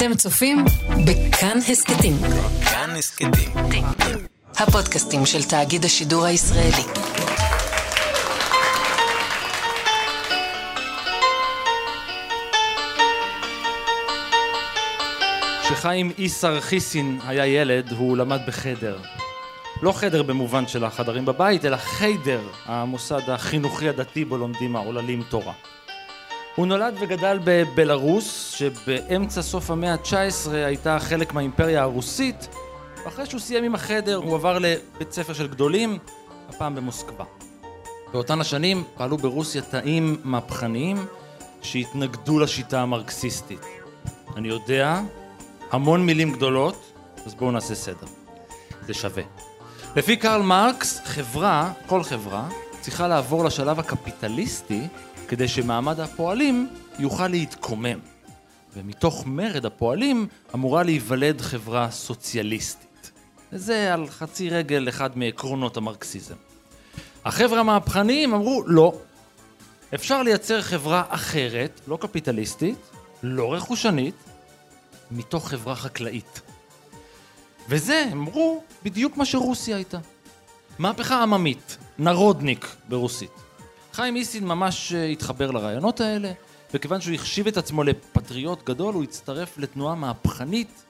אתם צופים בכאן הסכתים. כאן הסכתים. הפודקאסטים של תאגיד השידור הישראלי. כשחיים איסר חיסין היה ילד, הוא למד בחדר. לא חדר במובן של החדרים בבית, אלא חיידר, המוסד החינוכי הדתי בו לומדים העוללים תורה. הוא נולד וגדל בבלארוס, שבאמצע סוף המאה ה-19 הייתה חלק מהאימפריה הרוסית, ואחרי שהוא סיים עם החדר הוא עבר לבית ספר של גדולים, הפעם במוסקבה. באותן השנים פעלו ברוסיה תאים מהפכניים שהתנגדו לשיטה המרקסיסטית. אני יודע, המון מילים גדולות, אז בואו נעשה סדר. זה שווה. לפי קרל מרקס, חברה, כל חברה, צריכה לעבור לשלב הקפיטליסטי כדי שמעמד הפועלים יוכל להתקומם. ומתוך מרד הפועלים אמורה להיוולד חברה סוציאליסטית. וזה על חצי רגל אחד מעקרונות המרקסיזם. החבר'ה המהפכניים אמרו לא. אפשר לייצר חברה אחרת, לא קפיטליסטית, לא רכושנית, מתוך חברה חקלאית. וזה, אמרו, בדיוק מה שרוסיה הייתה. מהפכה עממית, נרודניק ברוסית. חיים איסין ממש אה, התחבר לרעיונות האלה, וכיוון שהוא החשיב את עצמו לפטריוט גדול, הוא הצטרף לתנועה מהפכנית,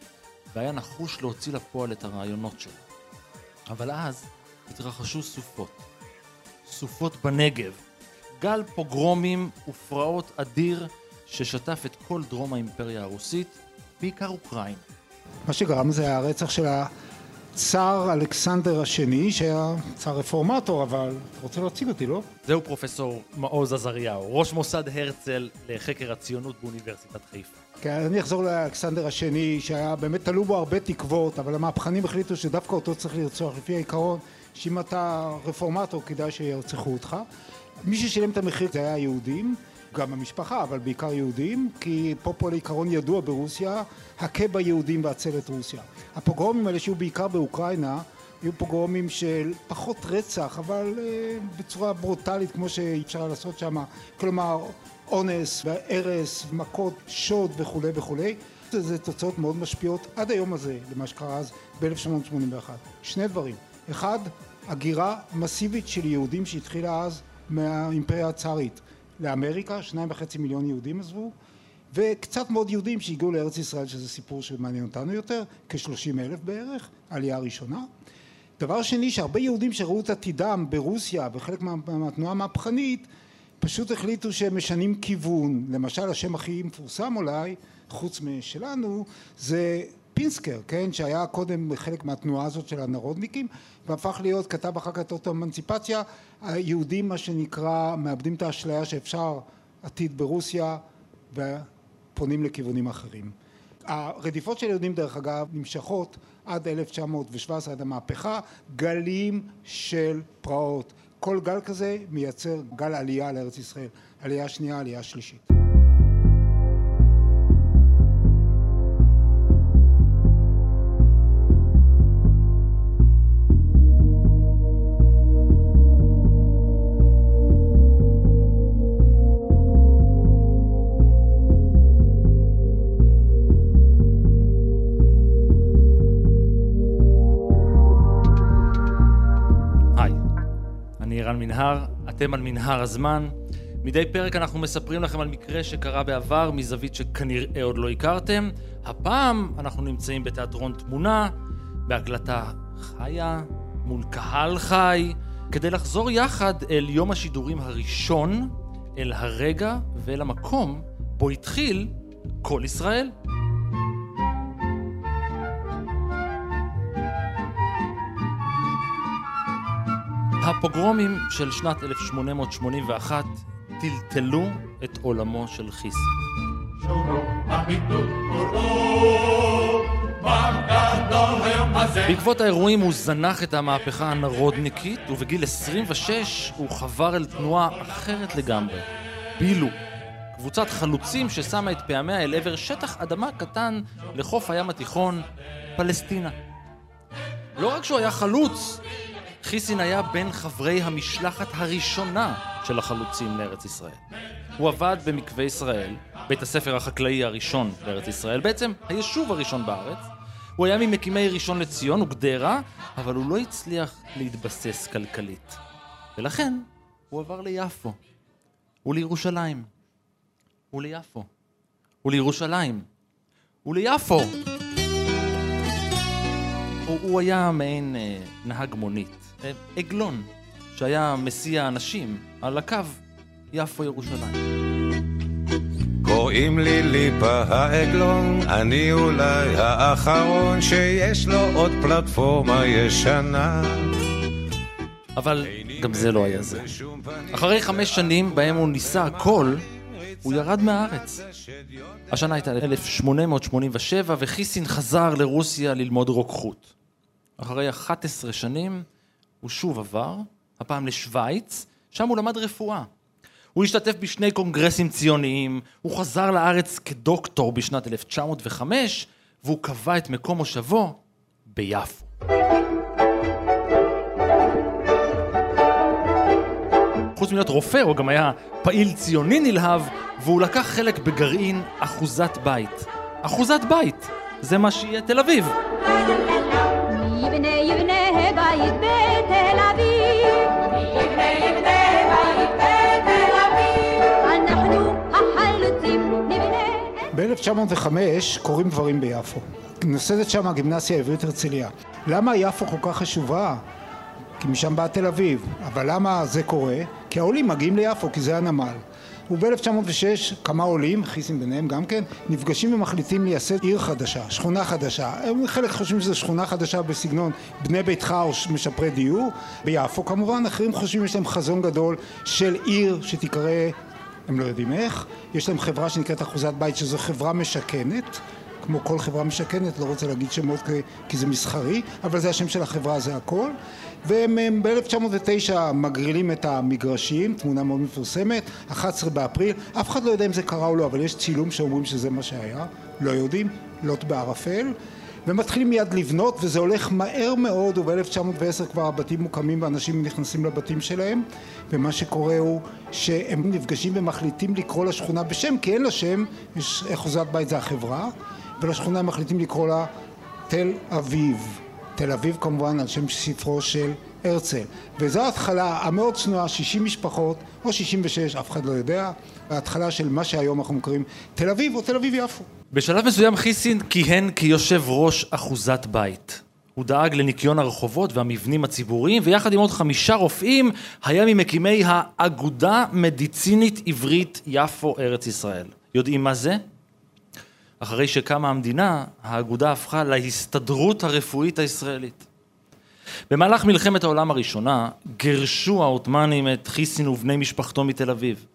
והיה נחוש להוציא לפועל את הרעיונות שלו. אבל אז התרחשו סופות. סופות בנגב. גל פוגרומים ופרעות אדיר ששטף את כל דרום האימפריה הרוסית, בעיקר אוקראינה. מה שגרם זה הרצח של הצאר אלכסנדר השני, שהיה צאר רפורמטור, אבל אתה רוצה להציג אותי, לא? זהו פרופסור מעוז עזריהו, ראש מוסד הרצל לחקר הציונות באוניברסיטת חיפה. כן, אני אחזור לאלכסנדר השני, שהיה באמת תלו בו הרבה תקוות, אבל המהפכנים החליטו שדווקא אותו צריך לרצוח לפי העיקרון שאם אתה רפורמטור כדאי שירצחו אותך. מי ששילם את המחיר זה היה היהודים. גם המשפחה, אבל בעיקר יהודים, כי פה פה לעיקרון ידוע ברוסיה, הכה ביהודים והצל את רוסיה. הפוגרומים האלה שהיו בעיקר באוקראינה, היו פוגרומים של פחות רצח, אבל uh, בצורה ברוטלית כמו שאפשר לעשות שם, כלומר אונס והרס, מכות, שוד וכולי וכולי. זה תוצאות מאוד משפיעות עד היום הזה למה שקרה אז ב-1881. שני דברים. אחד, הגירה מסיבית של יהודים שהתחילה אז מהאימפריה הצארית. לאמריקה, שניים וחצי מיליון יהודים עזבו, וקצת מאוד יהודים שהגיעו לארץ ישראל, שזה סיפור שמעניין אותנו יותר, כשלושים אלף בערך, עלייה ראשונה. דבר שני, שהרבה יהודים שראו את עתידם ברוסיה, וחלק מהתנועה המהפכנית, פשוט החליטו שהם משנים כיוון. למשל, השם הכי מפורסם אולי, חוץ משלנו, זה פינסקר, כן, שהיה קודם חלק מהתנועה הזאת של הנרודניקים, והפך להיות, כתב אחר כך את האמנציפציה, היהודים מה שנקרא מאבדים את האשליה שאפשר עתיד ברוסיה ופונים לכיוונים אחרים. הרדיפות של יהודים דרך אגב נמשכות עד 1917 עד המהפכה, גלים של פרעות. כל גל כזה מייצר גל עלייה לארץ ישראל, עלייה שנייה, עלייה שלישית. מנהר, אתם על מנהר הזמן. מדי פרק אנחנו מספרים לכם על מקרה שקרה בעבר מזווית שכנראה עוד לא הכרתם. הפעם אנחנו נמצאים בתיאטרון תמונה, בהקלטה חיה, מול קהל חי, כדי לחזור יחד אל יום השידורים הראשון, אל הרגע ואל המקום בו התחיל כל ישראל. הפוגרומים של שנת 1881 טלטלו את עולמו של חיסי. בעקבות האירועים הוא זנח את המהפכה הנרודניקית ובגיל 26 הוא חבר אל תנועה אחרת לגמרי, בילו, קבוצת חלוצים ששמה את פעמיה אל עבר שטח אדמה קטן לחוף הים התיכון, פלסטינה. לא רק שהוא היה חלוץ, חיסין היה בין חברי המשלחת הראשונה של החלוצים לארץ ישראל. הוא עבד במקווה ישראל, בית הספר החקלאי הראשון בארץ ישראל, בעצם היישוב הראשון בארץ. הוא היה ממקימי ראשון לציון וגדרה, אבל הוא לא הצליח להתבסס כלכלית. ולכן הוא עבר ליפו, ולירושלים, וליפו, ולירושלים, וליפו. הוא, הוא היה מעין אה, נהג מונית, עגלון, שהיה מסיע אנשים על הקו יפו-ירושלים. קוראים לי ליפה העגלון, אני אולי האחרון שיש לו עוד פלטפורמה ישנה. אבל גם זה לא היה זה. אחרי חמש שנים בהם הוא ניסה הכל, הוא ירד מהארץ. השנה הייתה 1887 וחיסין חזר לרוסיה ללמוד רוקחות. אחרי 11 שנים הוא שוב עבר, הפעם לשוויץ, שם הוא למד רפואה. הוא השתתף בשני קונגרסים ציוניים, הוא חזר לארץ כדוקטור בשנת 1905, והוא קבע את מקום מושבו ביפו. חוץ מלהיות רופא, הוא גם היה פעיל ציוני נלהב, והוא לקח חלק בגרעין אחוזת בית. אחוזת בית, זה מה שיהיה תל אביב. ב-1905 קורים דברים ביפו. נוסדת שם הגימנסיה העברית הרצליה. למה יפו כל כך חשובה? כי משם באה תל אביב. אבל למה זה קורה? כי העולים מגיעים ליפו, כי זה הנמל. וב-1906 כמה עולים, חיסין ביניהם גם כן, נפגשים ומחליטים לייסד עיר חדשה, שכונה חדשה. חלק חושבים שזו שכונה חדשה בסגנון בני ביתך או משפרי דיור, ביפו כמובן, אחרים חושבים שיש להם חזון גדול של עיר שתיקרא, הם לא יודעים איך, יש להם חברה שנקראת אחוזת בית שזו חברה משכנת, כמו כל חברה משכנת, לא רוצה להגיד שמות כי, זה מסחרי, אבל זה השם של החברה, זה הכל. והם ב-1909 מגרילים את המגרשים, תמונה מאוד מפורסמת, 11 באפריל, אף אחד לא יודע אם זה קרה או לא, אבל יש צילום שאומרים שזה מה שהיה, לא יודעים, לוט בערפל. ומתחילים מיד לבנות וזה הולך מהר מאוד וב-1910 כבר הבתים מוקמים ואנשים נכנסים לבתים שלהם ומה שקורה הוא שהם נפגשים ומחליטים לקרוא לשכונה בשם כי אין לה שם, יש אחוזת בית זה החברה ולשכונה הם מחליטים לקרוא לה תל אביב. תל אביב כמובן על שם ספרו של הרצל. וזו ההתחלה המאוד צנועה 60 משפחות או 66 אף אחד לא יודע ההתחלה של מה שהיום אנחנו מכירים תל אביב או תל אביב יפו בשלב מסוים חיסין כיהן כיושב ראש אחוזת בית. הוא דאג לניקיון הרחובות והמבנים הציבוריים, ויחד עם עוד חמישה רופאים, היה ממקימי האגודה מדיצינית עברית יפו ארץ ישראל. יודעים מה זה? אחרי שקמה המדינה, האגודה הפכה להסתדרות הרפואית הישראלית. במהלך מלחמת העולם הראשונה, גירשו העות'מאנים את חיסין ובני משפחתו מתל אביב.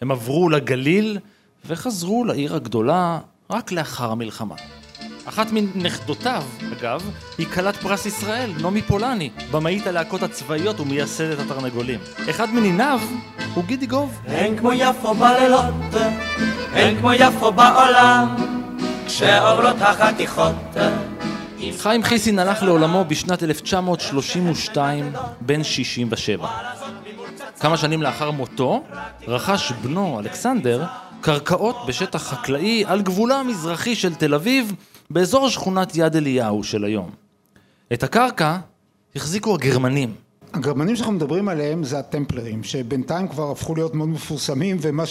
הם עברו לגליל וחזרו לעיר הגדולה רק לאחר המלחמה. אחת מנכדותיו, אגב, היא כלת פרס ישראל, נעמי פולני, במאית הלהקות הצבאיות ומייסדת התרנגולים. אחד מניניו הוא גידי גוב. אין כמו יפו בלילות, אין כמו יפו בעולם, כשעוברות החתיכות. חיים חיסין הלך לעולמו בשנת 1932, בן 67. כמה שנים לאחר מותו, רכש בנו, אלכסנדר, קרקעות בשטח חקלאי על גבולה המזרחי של תל אביב, באזור שכונת יד אליהו של היום. את הקרקע החזיקו הגרמנים. הגרמנים שאנחנו מדברים עליהם זה הטמפלרים, שבינתיים כבר הפכו להיות מאוד מפורסמים, ומה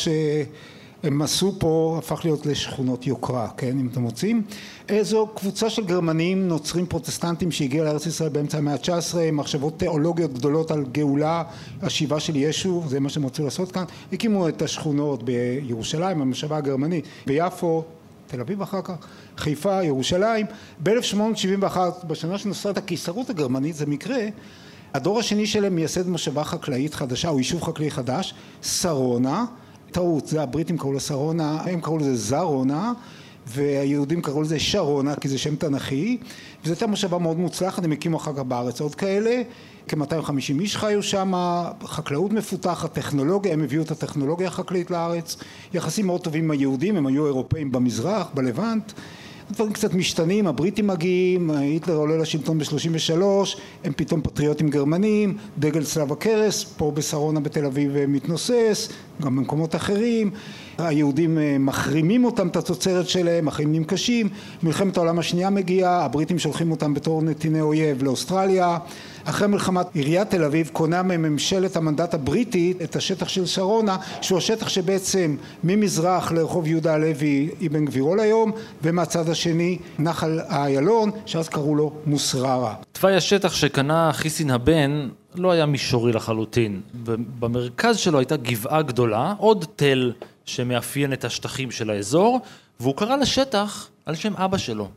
שהם עשו פה הפך להיות לשכונות יוקרה, כן, אם אתם רוצים. זו קבוצה של גרמנים נוצרים פרוטסטנטים שהגיעו לארץ ישראל באמצע המאה ה-19, מחשבות תיאולוגיות גדולות על גאולה, השיבה של ישו, זה מה שהם רצו לעשות כאן. הקימו את השכונות בירושלים, המושבה הגרמנית, ביפו, תל אביב אחר כך, חיפה, ירושלים. ב-1871, בשנה שנוסדת הקיסרות הגרמנית, זה מקרה, הדור השני שלהם מייסד מושבה חקלאית חדשה, או יישוב חקלאי חדש, שרונה, טעות, זה הבריטים קראו לה שרונה, הם קראו לזה זרונה, והיהודים קראו לזה שרונה, כי זה שם תנכי, וזו הייתה מושבה מאוד מוצלחת, הם הקימו אחר כך בארץ עוד כאלה, כ-250 איש חיו שם, חקלאות מפותחת, טכנולוגיה, הם הביאו את הטכנולוגיה החקלאית לארץ, יחסים מאוד טובים עם היהודים, הם היו אירופאים במזרח, בלבנט, דברים קצת משתנים, הבריטים מגיעים, היטלר עולה לשלטון ב-33, הם פתאום פטריוטים גרמנים, דגל צלב הקרס, פה בשרונה בתל אביב מתנוסס, גם במקומות אחרים, היהודים אה, מחרימים אותם את התוצרת שלהם, החיים קשים, מלחמת העולם השנייה מגיעה, הבריטים שולחים אותם בתור נתיני אויב לאוסטרליה, אחרי מלחמת עיריית תל אביב קונה מממשלת המנדט הבריטי את השטח של שרונה שהוא השטח שבעצם ממזרח לרחוב יהודה הלוי אבן גבירול היום ומהצד השני נחל איילון שאז קראו לו מוסררה. תוואי השטח שקנה חיסין הבן לא היה מישורי לחלוטין. במרכז שלו הייתה גבעה גדולה, עוד תל שמאפיין את השטחים של האזור, והוא קרא לשטח על שם אבא שלו,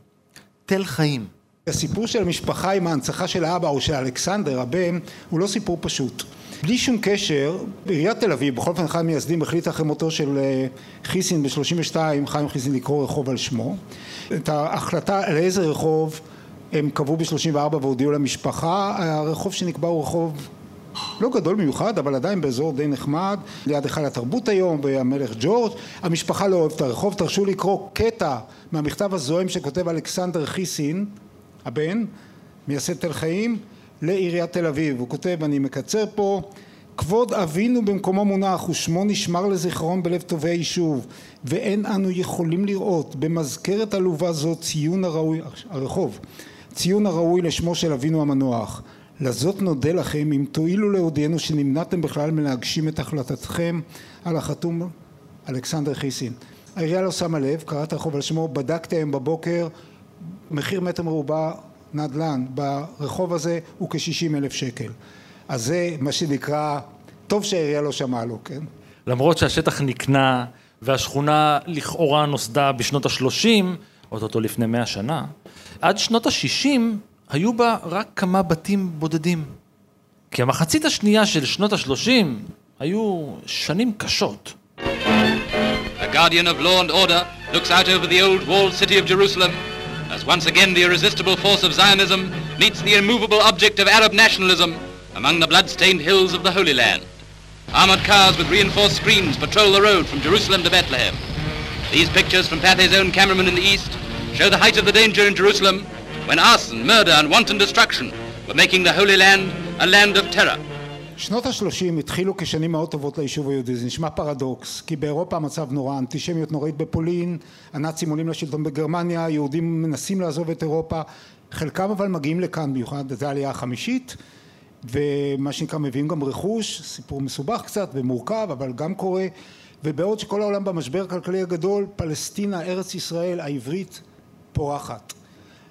תל חיים. הסיפור של המשפחה עם ההנצחה של האבא או של אלכסנדר הבן הוא לא סיפור פשוט. בלי שום קשר, עיריית תל אביב, בכל אופן אחד המייסדים החליט אחרי מותו של אה, חיסין ב-32, חיים חיסין לקרוא רחוב על שמו. את ההחלטה על איזה רחוב הם קבעו ב-34 והודיעו למשפחה, הרחוב שנקבע הוא רחוב לא גדול במיוחד, אבל עדיין באזור די נחמד, ליד היכל התרבות היום, והמלך ג'ורג'. המשפחה לא אוהבת את הרחוב, תרשו לקרוא קטע מהמכתב הזוהם שכותב אלכסנדר חיסין, הבן, מייסד תל חיים, לעיריית תל אביב. הוא כותב, אני מקצר פה, כבוד אבינו במקומו מונח ושמו נשמר לזיכרון בלב טובי היישוב ואין אנו יכולים לראות במזכרת עלובה זו ציון הראוי, הרחוב, ציון הראוי לשמו של אבינו המנוח. לזאת נודה לכם אם תואילו להודיענו שנמנעתם בכלל מלהגשים את החלטתכם על החתום אלכסנדר חיסין. העירייה לא שמה לב, קרא את הרחוב על שמו, בדקתי היום בבוקר, מחיר מטר מרובע נדל"ן ברחוב הזה הוא כ-60 אלף שקל. אז זה מה שנקרא, טוב שהעירייה לא שמעה לו, כן? למרות שהשטח נקנה והשכונה לכאורה נוסדה בשנות ה-30, אוטוטו לפני מאה שנה, עד שנות ה-60 היו בה רק כמה בתים בודדים. כי המחצית השנייה של שנות ה-30 היו שנים קשות. The guardian of law and order looks out over the old walled city of Jerusalem as once again the irresistible force of Zionism meets the immovable object of Arab nationalism among the blood-stained hills of the Holy Land. Armored cars with reinforced screens patrol the road from Jerusalem to Bethlehem. These pictures from Pathé's own cameraman in the east show the height of the danger in Jerusalem when arson, murder and wanton destruction were making the Holy Land a land of terror. שנות ה-30 התחילו כשנים מאוד טובות ליישוב היהודי, זה נשמע פרדוקס, כי באירופה המצב נורא, אנטישמיות נוראית בפולין, הנאצים עולים לשלטון בגרמניה, היהודים מנסים לעזוב את אירופה, חלקם אבל מגיעים לכאן במיוחד, זו העלייה החמישית, ומה שנקרא מביאים גם רכוש, סיפור מסובך קצת ומורכב, אבל גם קורה, ובעוד שכל העולם במשבר הכלכלי הגדול, פלסטינה, ארץ ישראל, העברית, פורחת.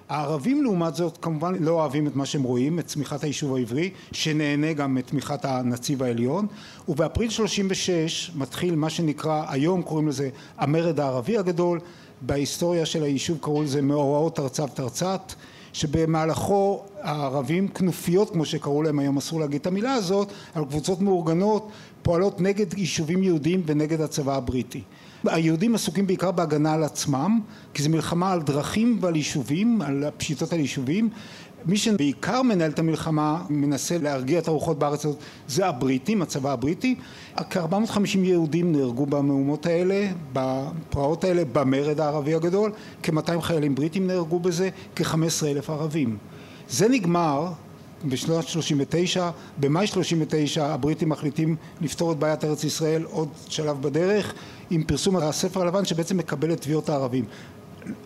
הערבים לעומת זאת כמובן לא אוהבים את מה שהם רואים, את צמיחת היישוב העברי, שנהנה גם מתמיכת הנציב העליון, ובאפריל 36 מתחיל מה שנקרא, היום קוראים לזה המרד הערבי הגדול, בהיסטוריה של היישוב קראו לזה מאורעות תרצב תרצת, שבמהלכו הערבים, כנופיות כמו שקראו להם היום, אסור להגיד את המילה הזאת, על קבוצות מאורגנות, פועלות נגד יישובים יהודים ונגד הצבא הבריטי. היהודים עסוקים בעיקר בהגנה על עצמם, כי זו מלחמה על דרכים ועל יישובים, על פשיטות על יישובים. מי שבעיקר מנהל את המלחמה, מנסה להרגיע את הרוחות בארץ הזאת, זה הבריטים, הצבא הבריטי. כ-450 יהודים נהרגו במהומות האלה, בפרעות האלה, במרד הערבי הגדול. כ-200 חיילים בריטים נהרגו בזה, כ-15 אלף ערבים. זה נגמר בשנת 39, במאי 39 הבריטים מחליטים לפתור את בעיית ארץ ישראל עוד שלב בדרך עם פרסום הספר הלבן שבעצם מקבל את תביעות הערבים.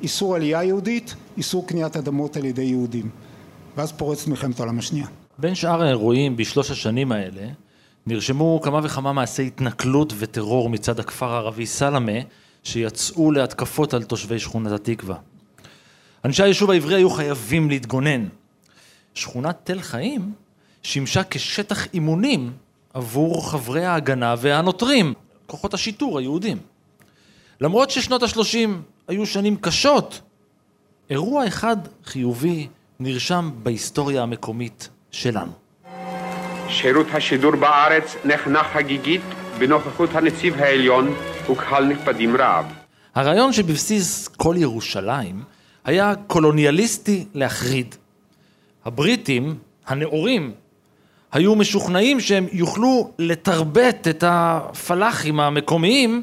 איסור עלייה יהודית, איסור קניית אדמות על ידי יהודים. ואז פורצת מלחמת העולם השנייה. בין שאר האירועים בשלוש השנים האלה נרשמו כמה וכמה מעשי התנכלות וטרור מצד הכפר הערבי סלמה שיצאו להתקפות על תושבי שכונת התקווה. אנשי היישוב העברי היו חייבים להתגונן שכונת תל חיים שימשה כשטח אימונים עבור חברי ההגנה והנוטרים, כוחות השיטור היהודים. למרות ששנות השלושים היו שנים קשות, אירוע אחד חיובי נרשם בהיסטוריה המקומית שלנו. שירות השידור בארץ נחנך חגיגית בנוכחות הנציב העליון וקהל נכבדים רב. הרעיון שבבסיס כל ירושלים היה קולוניאליסטי להחריד. הבריטים, הנאורים, היו משוכנעים שהם יוכלו לתרבט את הפלאחים המקומיים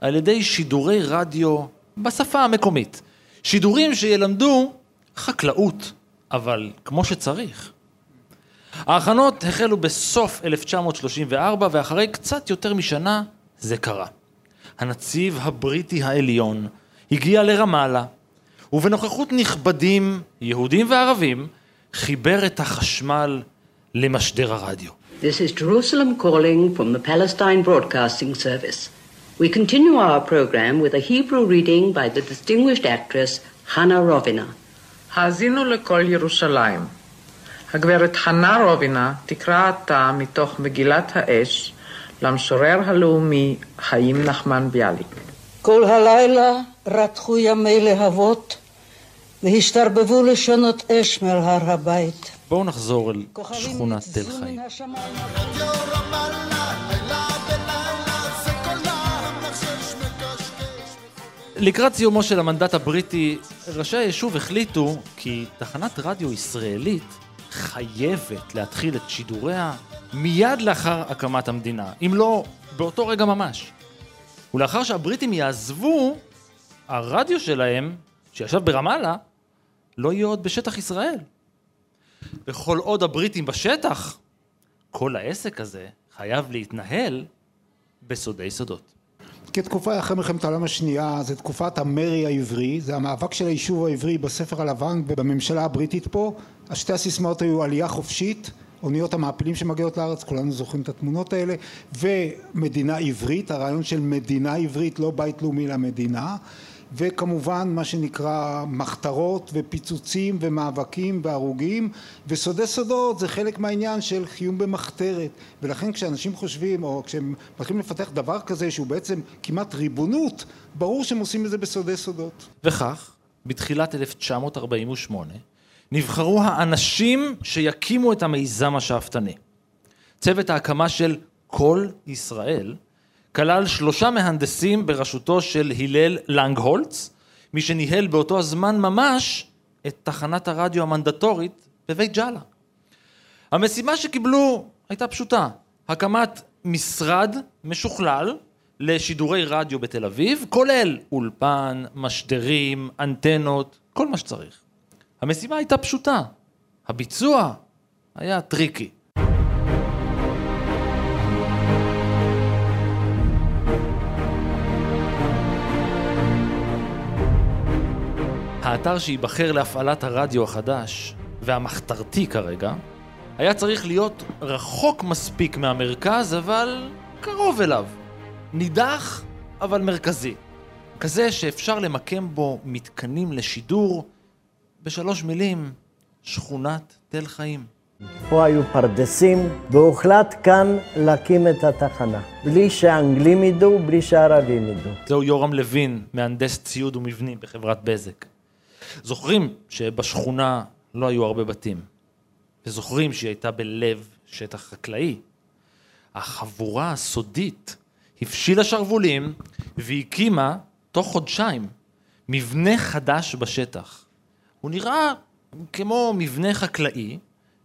על ידי שידורי רדיו בשפה המקומית. שידורים שילמדו חקלאות, אבל כמו שצריך. ההכנות החלו בסוף 1934, ואחרי קצת יותר משנה זה קרה. הנציב הבריטי העליון הגיע לרמאללה, ובנוכחות נכבדים, יהודים וערבים, חיבר את החשמל למשדר הרדיו. This is Jerusalem calling from the Palestine Broadcasting Service. We continue our program with a Hebrew reading by the distinguished actress Hannah Rovina. האזינו לקול ירושלים. הגברת חנה רובינה תקרא עתה מתוך מגילת האש למשורר הלאומי חיים נחמן ביאליק. כל הלילה רתחו ימי להבות והשתרבבו לשונות אש מעל הר הבית. בואו נחזור אל שכונת תל חי. לקראת סיומו של המנדט הבריטי, ראשי היישוב החליטו כי תחנת רדיו ישראלית חייבת להתחיל את שידוריה מיד לאחר הקמת המדינה, אם לא באותו רגע ממש. ולאחר שהבריטים יעזבו, הרדיו שלהם, שישב ברמאללה, לא יהיה עוד בשטח ישראל. וכל עוד הבריטים בשטח, כל העסק הזה חייב להתנהל בסודי סודות. כתקופה אחרי מלחמת העולם השנייה, זה תקופת המרי העברי, זה המאבק של היישוב העברי בספר הלבן ובממשלה הבריטית פה. השתי הסיסמאות היו עלייה חופשית, אוניות המעפילים שמגיעות לארץ, כולנו זוכרים את התמונות האלה, ומדינה עברית, הרעיון של מדינה עברית, לא בית לאומי למדינה. וכמובן מה שנקרא מחתרות ופיצוצים ומאבקים והרוגים וסודי סודות זה חלק מהעניין של קיום במחתרת ולכן כשאנשים חושבים או כשהם מתחילים לפתח דבר כזה שהוא בעצם כמעט ריבונות ברור שהם עושים את זה בסודי סודות. וכך בתחילת 1948 נבחרו האנשים שיקימו את המיזם השאפתני. צוות ההקמה של כל ישראל כלל שלושה מהנדסים בראשותו של הלל לנגהולץ, מי שניהל באותו הזמן ממש את תחנת הרדיו המנדטורית בבית ג'אלה. המשימה שקיבלו הייתה פשוטה, הקמת משרד משוכלל לשידורי רדיו בתל אביב, כולל אולפן, משדרים, אנטנות, כל מה שצריך. המשימה הייתה פשוטה, הביצוע היה טריקי. האתר שייבחר להפעלת הרדיו החדש, והמחתרתי כרגע, היה צריך להיות רחוק מספיק מהמרכז, אבל קרוב אליו. נידח, אבל מרכזי. כזה שאפשר למקם בו מתקנים לשידור, בשלוש מילים, שכונת תל חיים. פה היו פרדסים, והוחלט כאן להקים את התחנה. בלי שהאנגלים ידעו, בלי שהערבים ידעו. זהו יורם לוין, מהנדס ציוד ומבנים בחברת בזק. זוכרים שבשכונה לא היו הרבה בתים, וזוכרים שהיא הייתה בלב שטח חקלאי. החבורה הסודית הפשילה שרוולים והקימה תוך חודשיים מבנה חדש בשטח. הוא נראה כמו מבנה חקלאי,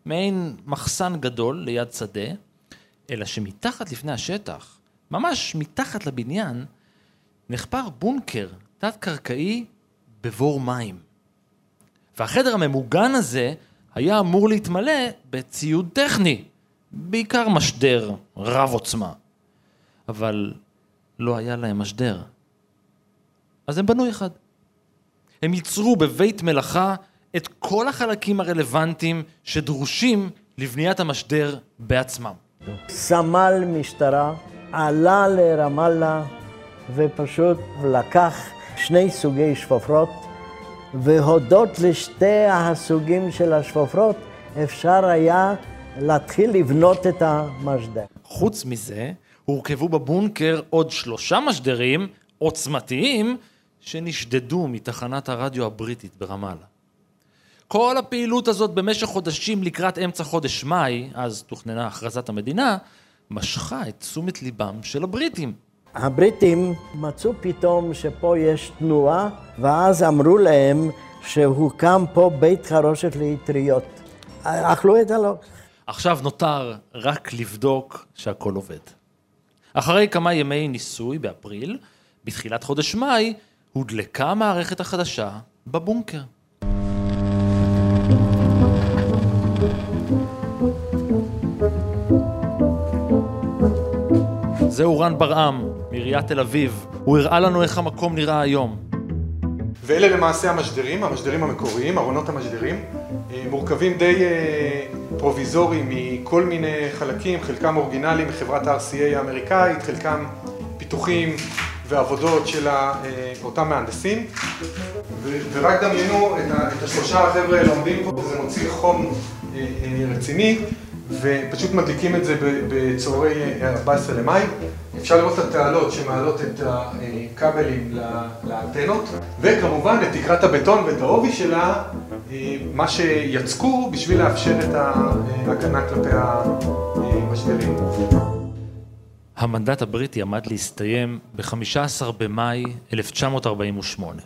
מעין מחסן גדול ליד שדה, אלא שמתחת לפני השטח, ממש מתחת לבניין, נחפר בונקר תת-קרקעי בבור מים. והחדר הממוגן הזה היה אמור להתמלא בציוד טכני, בעיקר משדר רב עוצמה. אבל לא היה להם משדר. אז הם בנו אחד. הם ייצרו בבית מלאכה את כל החלקים הרלוונטיים שדרושים לבניית המשדר בעצמם. סמל משטרה עלה לרמאללה ופשוט לקח שני סוגי שפופרות והודות לשתי הסוגים של השפופרות אפשר היה להתחיל לבנות את המשדר. חוץ מזה, הורכבו בבונקר עוד שלושה משדרים עוצמתיים שנשדדו מתחנת הרדיו הבריטית ברמאללה. כל הפעילות הזאת במשך חודשים לקראת אמצע חודש מאי, אז תוכננה הכרזת המדינה, משכה את תשומת ליבם של הבריטים. הבריטים מצאו פתאום שפה יש תנועה, ואז אמרו להם שהוקם פה בית חרושת לאטריות. אכלו את הלא. עכשיו נותר רק לבדוק שהכל עובד. אחרי כמה ימי ניסוי באפריל, בתחילת חודש מאי, הודלקה המערכת החדשה בבונקר. זהו רן ברעם, מעיריית תל אביב. הוא הראה לנו איך המקום נראה היום. ואלה למעשה המשדרים, המשדרים המקוריים, ארונות המשדרים, אה, מורכבים די אה, פרוביזוריים מכל מיני חלקים, חלקם אורגינליים מחברת RCA האמריקאית, חלקם פיתוחים ועבודות של אה, אותם מהנדסים. ורק דמיינו את השלושה החבר'ה האלה עומדים פה, וזה מוציא חום רציני. ופשוט מדליקים את זה בצהרי 14 למאי. אפשר לראות את התעלות שמעלות את הכבלים לאנטנות, וכמובן את תקרת הבטון ואת העובי שלה, מה שיצקו בשביל לאפשר את ההגנה כלפי המשברים. המנדט הבריטי עמד להסתיים ב-15 במאי 1948.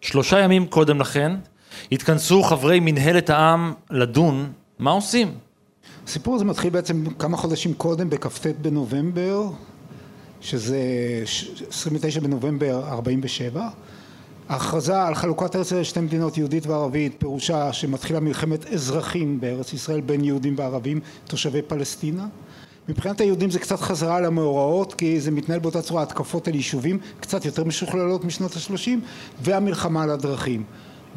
שלושה ימים קודם לכן התכנסו חברי מנהלת העם לדון מה עושים הסיפור הזה מתחיל בעצם כמה חודשים קודם, בכ"ט בנובמבר, שזה 29 בנובמבר 47. ההכרזה על חלוקת ארץ לשתי מדינות יהודית וערבית פירושה שמתחילה מלחמת אזרחים בארץ ישראל בין יהודים וערבים תושבי פלסטינה. מבחינת היהודים זה קצת חזרה למאורעות כי זה מתנהל באותה צורה התקפות על יישובים קצת יותר משוכללות משנות השלושים והמלחמה על הדרכים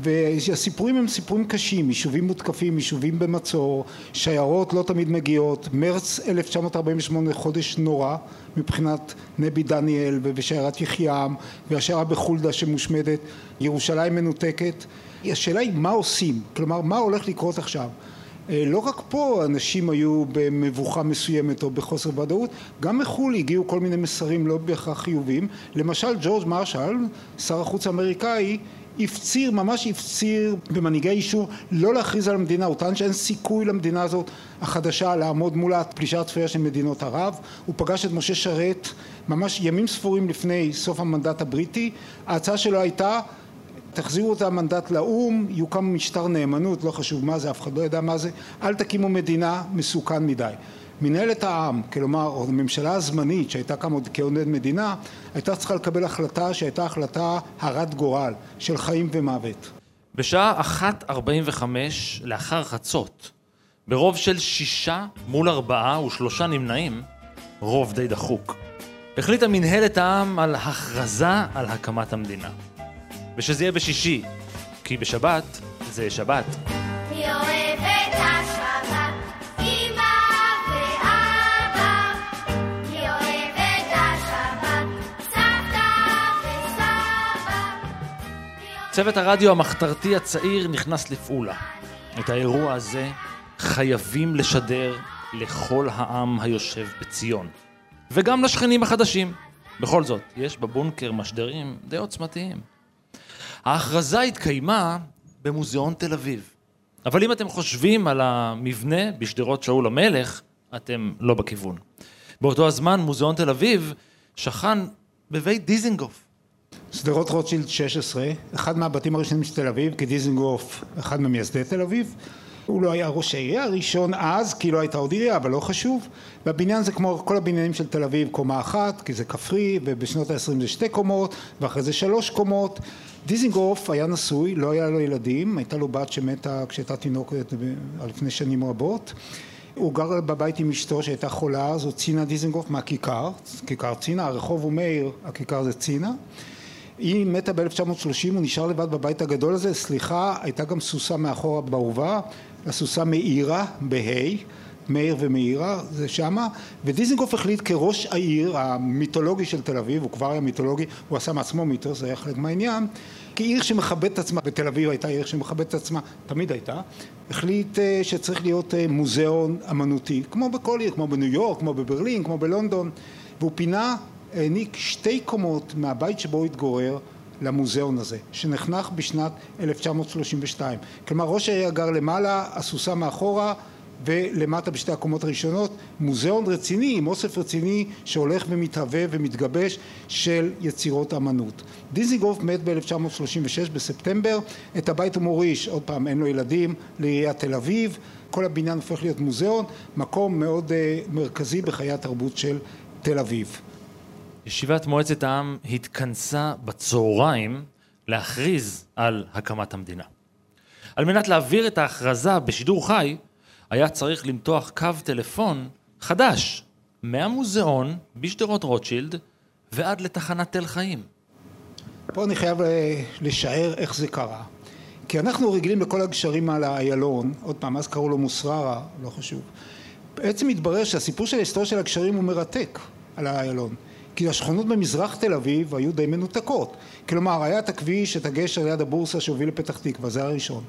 והסיפורים הם סיפורים קשים, יישובים מותקפים, יישובים במצור, שיירות לא תמיד מגיעות, מרץ 1948 חודש נורא מבחינת נבי דניאל ובשיירת יחיעם והשיירה בחולדה שמושמדת, ירושלים מנותקת, השאלה היא מה עושים, כלומר מה הולך לקרות עכשיו? אה, לא רק פה אנשים היו במבוכה מסוימת או בחוסר ודאות, גם מחו"ל הגיעו כל מיני מסרים לא בהכרח חיוביים, למשל ג'ורג' מרשל, שר החוץ האמריקאי הפציר, ממש הפציר במנהיגי יישוב לא להכריז על המדינה, הוא טען שאין סיכוי למדינה הזאת החדשה לעמוד מול הפלישה הצפויה של מדינות ערב, הוא פגש את משה שרת ממש ימים ספורים לפני סוף המנדט הבריטי, ההצעה שלו הייתה תחזירו את המנדט לאו"ם, יוקם משטר נאמנות, לא חשוב מה זה, אף אחד לא ידע מה זה, אל תקימו מדינה, מסוכן מדי. מנהלת העם, כלומר, הממשלה הזמנית שהייתה קמה כעונד מדינה, הייתה צריכה לקבל החלטה שהייתה החלטה הרת גורל, של חיים ומוות. בשעה 1.45 לאחר חצות, ברוב של שישה מול ארבעה ושלושה נמנעים, רוב די דחוק, החליטה מנהלת העם על הכרזה על הקמת המדינה. ושזה יהיה בשישי, כי בשבת זה שבת. צוות הרדיו המחתרתי הצעיר נכנס לפעולה. את האירוע הזה חייבים לשדר לכל העם היושב בציון. וגם לשכנים החדשים. בכל זאת, יש בבונקר משדרים די עוצמתיים. ההכרזה התקיימה במוזיאון תל אביב. אבל אם אתם חושבים על המבנה בשדרות שאול המלך, אתם לא בכיוון. באותו הזמן מוזיאון תל אביב שכן בבית דיזנגוף, שדרות רוטשילד 16, אחד מהבתים הראשונים של תל אביב, כי דיזנגוף אחד ממייסדי תל אביב. הוא לא היה ראש העירייה הראשון אז, כי לא הייתה עוד עירייה, אבל לא חשוב. והבניין זה כמו כל הבניינים של תל אביב, קומה אחת, כי זה כפרי, ובשנות ה-20 זה שתי קומות, ואחרי זה שלוש קומות. דיזינגוף היה נשוי, לא היה לו ילדים, הייתה לו בת שמתה כשהייתה תינוקת לפני שנים רבות. הוא גר בבית עם אשתו שהייתה חולה, זו צינה דיזינגוף מהכיכר, כיכר צינה, הרחוב הוא מאיר, הכיכר זה צינה. היא מתה ב-1930, הוא נשאר לבד בבית הגדול הזה, סליחה, הייתה גם סוסה מאחורה באהובה, הסוסה מאירה, בה', מאיר ומאירה, זה שמה, ודיזנגוף החליט כראש העיר המיתולוגי של תל אביב, הוא כבר היה מיתולוגי, הוא עשה מעצמו מיתוס, זה היה חלק מהעניין, כעיר שמכבדת את עצמה, בתל אביב הייתה עיר שמכבדת את עצמה, תמיד הייתה, החליט אה, שצריך להיות אה, מוזיאון אמנותי, כמו בכל עיר, כמו בניו יורק, כמו בברלין, כמו בלונדון, והוא פינה העניק שתי קומות מהבית שבו התגורר למוזיאון הזה, שנחנך בשנת 1932. כלומר ראש העירייה גר למעלה, הסוסה מאחורה ולמטה בשתי הקומות הראשונות, מוזיאון רציני עם אוסף רציני שהולך ומתהווה ומתגבש של יצירות אמנות. דיזיגוף מת ב-1936 בספטמבר, את הבית הוא מוריש, עוד פעם אין לו ילדים, לעיריית תל אביב, כל הבניין הופך להיות מוזיאון, מקום מאוד uh, מרכזי בחיי התרבות של תל אביב. ישיבת מועצת העם התכנסה בצהריים להכריז על הקמת המדינה. על מנת להעביר את ההכרזה בשידור חי, היה צריך למתוח קו טלפון חדש, מהמוזיאון בשדרות רוטשילד ועד לתחנת תל חיים. פה אני חייב אה, לשער איך זה קרה. כי אנחנו רגילים לכל הגשרים על האיילון, עוד פעם, אז קראו לו מוסררה, לא חשוב. בעצם מתברר שהסיפור של ההיסטוריה של הגשרים הוא מרתק על האיילון. כי השכונות במזרח תל אביב היו די מנותקות. כלומר, היה את הכביש, את הגשר ליד הבורסה שהוביל לפתח תקווה, זה הראשון.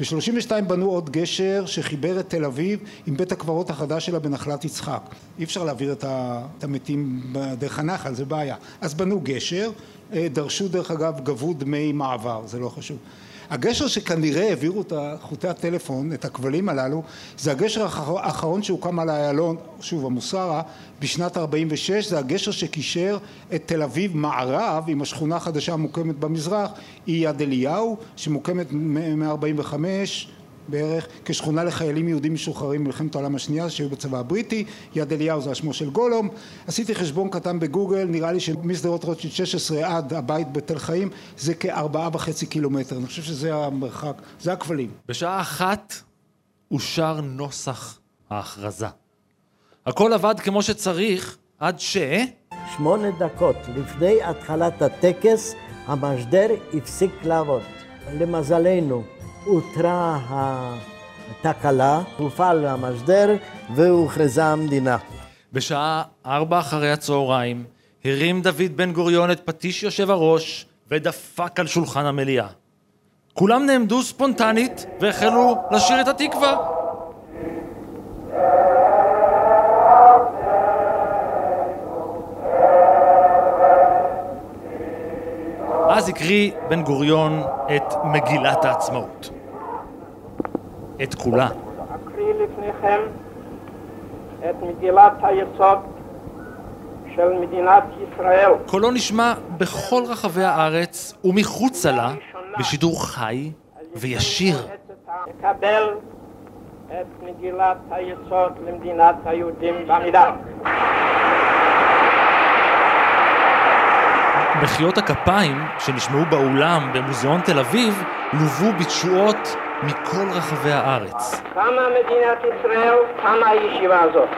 ב-32 בנו עוד גשר שחיבר את תל אביב עם בית הקברות החדש שלה בנחלת יצחק. אי אפשר להעביר את המתים דרך הנחל, זה בעיה. אז בנו גשר, אה, דרשו דרך אגב, גבו דמי מעבר, זה לא חשוב. הגשר שכנראה העבירו את חוטי הטלפון, את הכבלים הללו, זה הגשר האחרון שהוקם על איילון, שוב המוסרה, בשנת 46, זה הגשר שקישר את תל אביב מערב עם השכונה החדשה המוקמת במזרח, היא יד אליהו, שמוקמת מ-45 בערך כשכונה לחיילים יהודים משוחררים במלחמת העולם השנייה שהיו בצבא הבריטי, יד אליהו זה השמו של גולום, עשיתי חשבון קטן בגוגל, נראה לי שמשדרות רוטשילד 16 עד הבית בתל חיים זה כארבעה וחצי קילומטר, אני חושב שזה המרחק, זה הכבלים. בשעה אחת אושר נוסח ההכרזה. הכל עבד כמו שצריך עד ש... שמונה דקות לפני התחלת הטקס המשדר הפסיק לעבוד. למזלנו אותרה התקלה, הופעל המשדר והוכרזה המדינה. בשעה ארבע אחרי הצהריים הרים דוד בן גוריון את פטיש יושב הראש ודפק על שולחן המליאה. כולם נעמדו ספונטנית והחלו לשיר את התקווה. אז הקריא בן גוריון את מגילת העצמאות. את כולה. אקריא לפניכם את מגילת היסוד של מדינת ישראל. קולו נשמע בכל רחבי הארץ ומחוצה לה בשידור חי וישיר. לקבל את מגילת היסוד למדינת היהודים בעמידה. מחיאות הכפיים שנשמעו באולם במוזיאון תל אביב לוו בתשואות מכל רחבי הארץ. קמה מדינת ישראל, קמה הישיבה הזאת.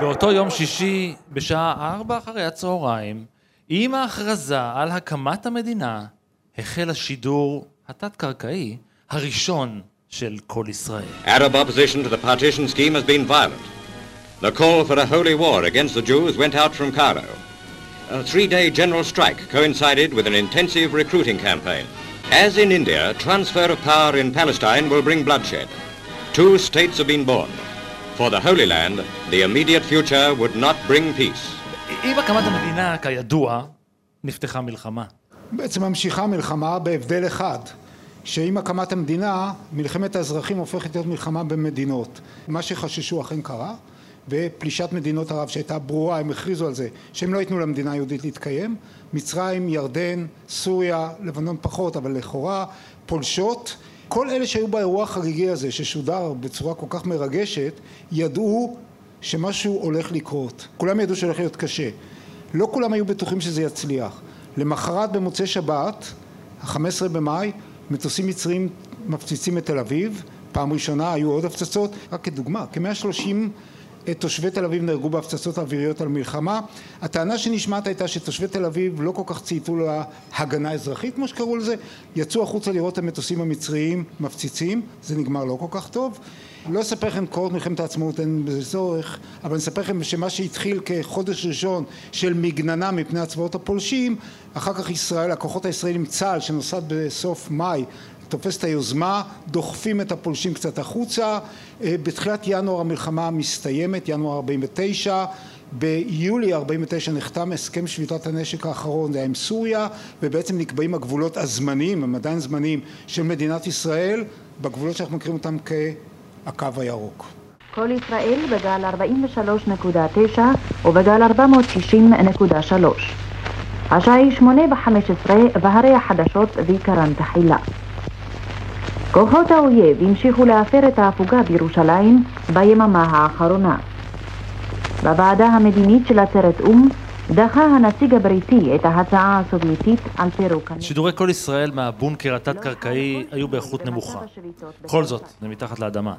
באותו יום שישי, בשעה ארבע אחרי הצהריים, עם ההכרזה על הקמת המדינה, החל השידור התת-קרקעי הראשון של כל ישראל. Arab opposition to the partition scheme has been violent. The call for a holy war against the Jews went out from Cairo. A three-day general strike coincided with an intensive recruiting campaign. As in India, transfer of power in Palestine will bring bloodshed. Two states have been born. For the Holy Land, the immediate future would not bring peace. עם הקמת המדינה, כידוע, נפתחה מלחמה. בעצם ממשיכה מלחמה בהבדל אחד, שעם הקמת המדינה, מלחמת האזרחים הופכת להיות מלחמה במדינות. מה שחששו אכן קרה. ופלישת מדינות ערב שהייתה ברורה, הם הכריזו על זה שהם לא ייתנו למדינה היהודית להתקיים, מצרים, ירדן, סוריה, לבנון פחות אבל לכאורה, פולשות, כל אלה שהיו באירוע החגיגי הזה ששודר בצורה כל כך מרגשת, ידעו שמשהו הולך לקרות, כולם ידעו שהולך להיות קשה, לא כולם היו בטוחים שזה יצליח, למחרת במוצאי שבת, ה-15 במאי, מטוסים מצרים מפציצים את תל אביב, פעם ראשונה היו עוד הפצצות, רק כדוגמה, כמאה שלושים תושבי תל אביב נהרגו בהפצצות אוויריות על מלחמה. הטענה שנשמעת הייתה שתושבי תל אביב לא כל כך צייתו להגנה אזרחית כמו שקראו לזה, יצאו החוצה לראות את המטוסים המצריים מפציצים, זה נגמר לא כל כך טוב. לא אספר לכם קורות מלחמת העצמאות, אין בזה צורך, אבל אני אספר לכם שמה שהתחיל כחודש ראשון של מגננה מפני הצבאות הפולשים, אחר כך ישראל, הכוחות הישראלים, צה"ל שנוסד בסוף מאי תופס את היוזמה, דוחפים את הפולשים קצת החוצה, בתחילת ינואר המלחמה מסתיימת, ינואר 49, ביולי 49 נחתם הסכם שביתת הנשק האחרון, זה היה עם סוריה, ובעצם נקבעים הגבולות הזמניים, הם עדיין זמניים, של מדינת ישראל, בגבולות שאנחנו מכירים אותם כהקו הירוק. כל ישראל בגל 43.9 ובגל 460.3. השעה היא שמונה וחמש עשרה והרי החדשות ועיקרן תחילה. כוחות האויב המשיכו להפר את ההפוגה בירושלים ביממה האחרונה. בוועדה המדינית של עצרת או"ם דחה הנציג הבריטי את ההצעה הסובייטית על פירוק. שידורי כל ישראל מהבונקר התת-קרקעי היו באיכות נמוכה. בכל זאת, זה מתחת לאדמה.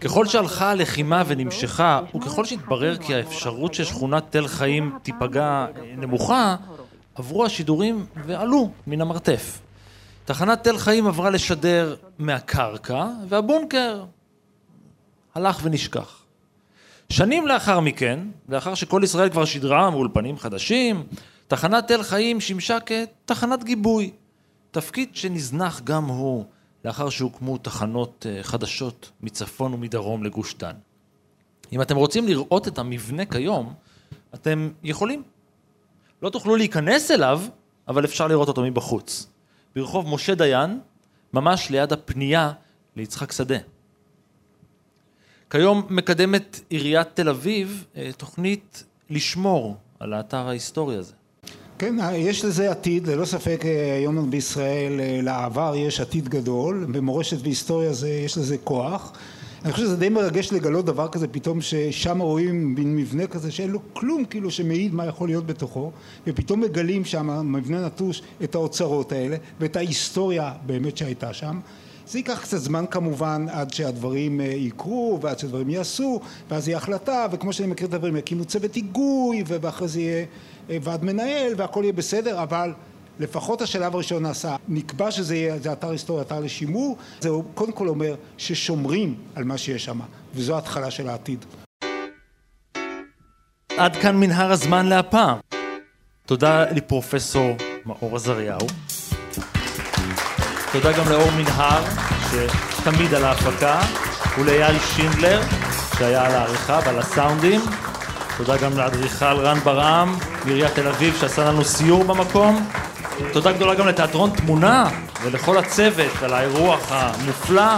ככל שהלכה הלחימה ונמשכה, וככל שהתברר כי האפשרות ששכונת תל חיים תיפגע אה, נמוכה, עברו השידורים ועלו מן המרתף. תחנת תל חיים עברה לשדר מהקרקע, והבונקר הלך ונשכח. שנים לאחר מכן, לאחר שכל ישראל כבר שידרה מאולפנים חדשים, תחנת תל חיים שימשה כתחנת גיבוי. תפקיד שנזנח גם הוא לאחר שהוקמו תחנות אה, חדשות מצפון ומדרום לגוש דן. אם אתם רוצים לראות את המבנה כיום, אתם יכולים. לא תוכלו להיכנס אליו, אבל אפשר לראות אותו מבחוץ. ברחוב משה דיין, ממש ליד הפנייה ליצחק שדה. כיום מקדמת עיריית תל אביב אה, תוכנית לשמור על האתר ההיסטורי הזה. כן, יש לזה עתיד, ללא ספק אה, היום בישראל אה, לעבר יש עתיד גדול, במורשת והיסטוריה זה, יש לזה כוח. אני חושב שזה די מרגש לגלות דבר כזה פתאום ששם רואים מין מבנה כזה שאין לו כלום כאילו שמעיד מה יכול להיות בתוכו ופתאום מגלים שם מבנה נטוש את האוצרות האלה ואת ההיסטוריה באמת שהייתה שם. זה ייקח קצת זמן כמובן עד שהדברים אה, יקרו ועד שהדברים יעשו ואז יהיה החלטה וכמו שאני מכיר את הדברים יקימו צוות היגוי ואחרי זה יהיה אה, ועד מנהל והכל יהיה בסדר אבל לפחות השלב הראשון נעשה נקבע שזה יהיה זה אתר היסטורי אתר לשימור זה קודם כל אומר ששומרים על מה שיש שם וזו ההתחלה של העתיד עד כאן מנהר הזמן להפעם. תודה לפרופסור מאור עזריהו. תודה גם לאור מנהר, שתמיד על ההפקה, ולאייל שינדלר, שהיה על העריכה ועל הסאונדים. תודה גם לאדריכל רן ברעם מעיריית תל אביב שעשה לנו סיור במקום. תודה גדולה גם לתיאטרון תמונה ולכל הצוות על האירוח המופלא.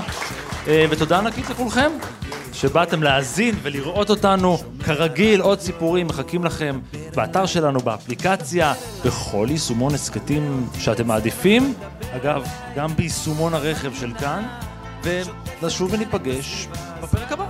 אה, ותודה ענקית לכולכם שבאתם להאזין ולראות אותנו. כרגיל, עוד סיפורים מחכים לכם באתר שלנו, באפליקציה, בכל יישומון הסכתים שאתם מעדיפים. אגב, גם ביישומון הרכב של כאן. ונשוב וניפגש בפרק הבא.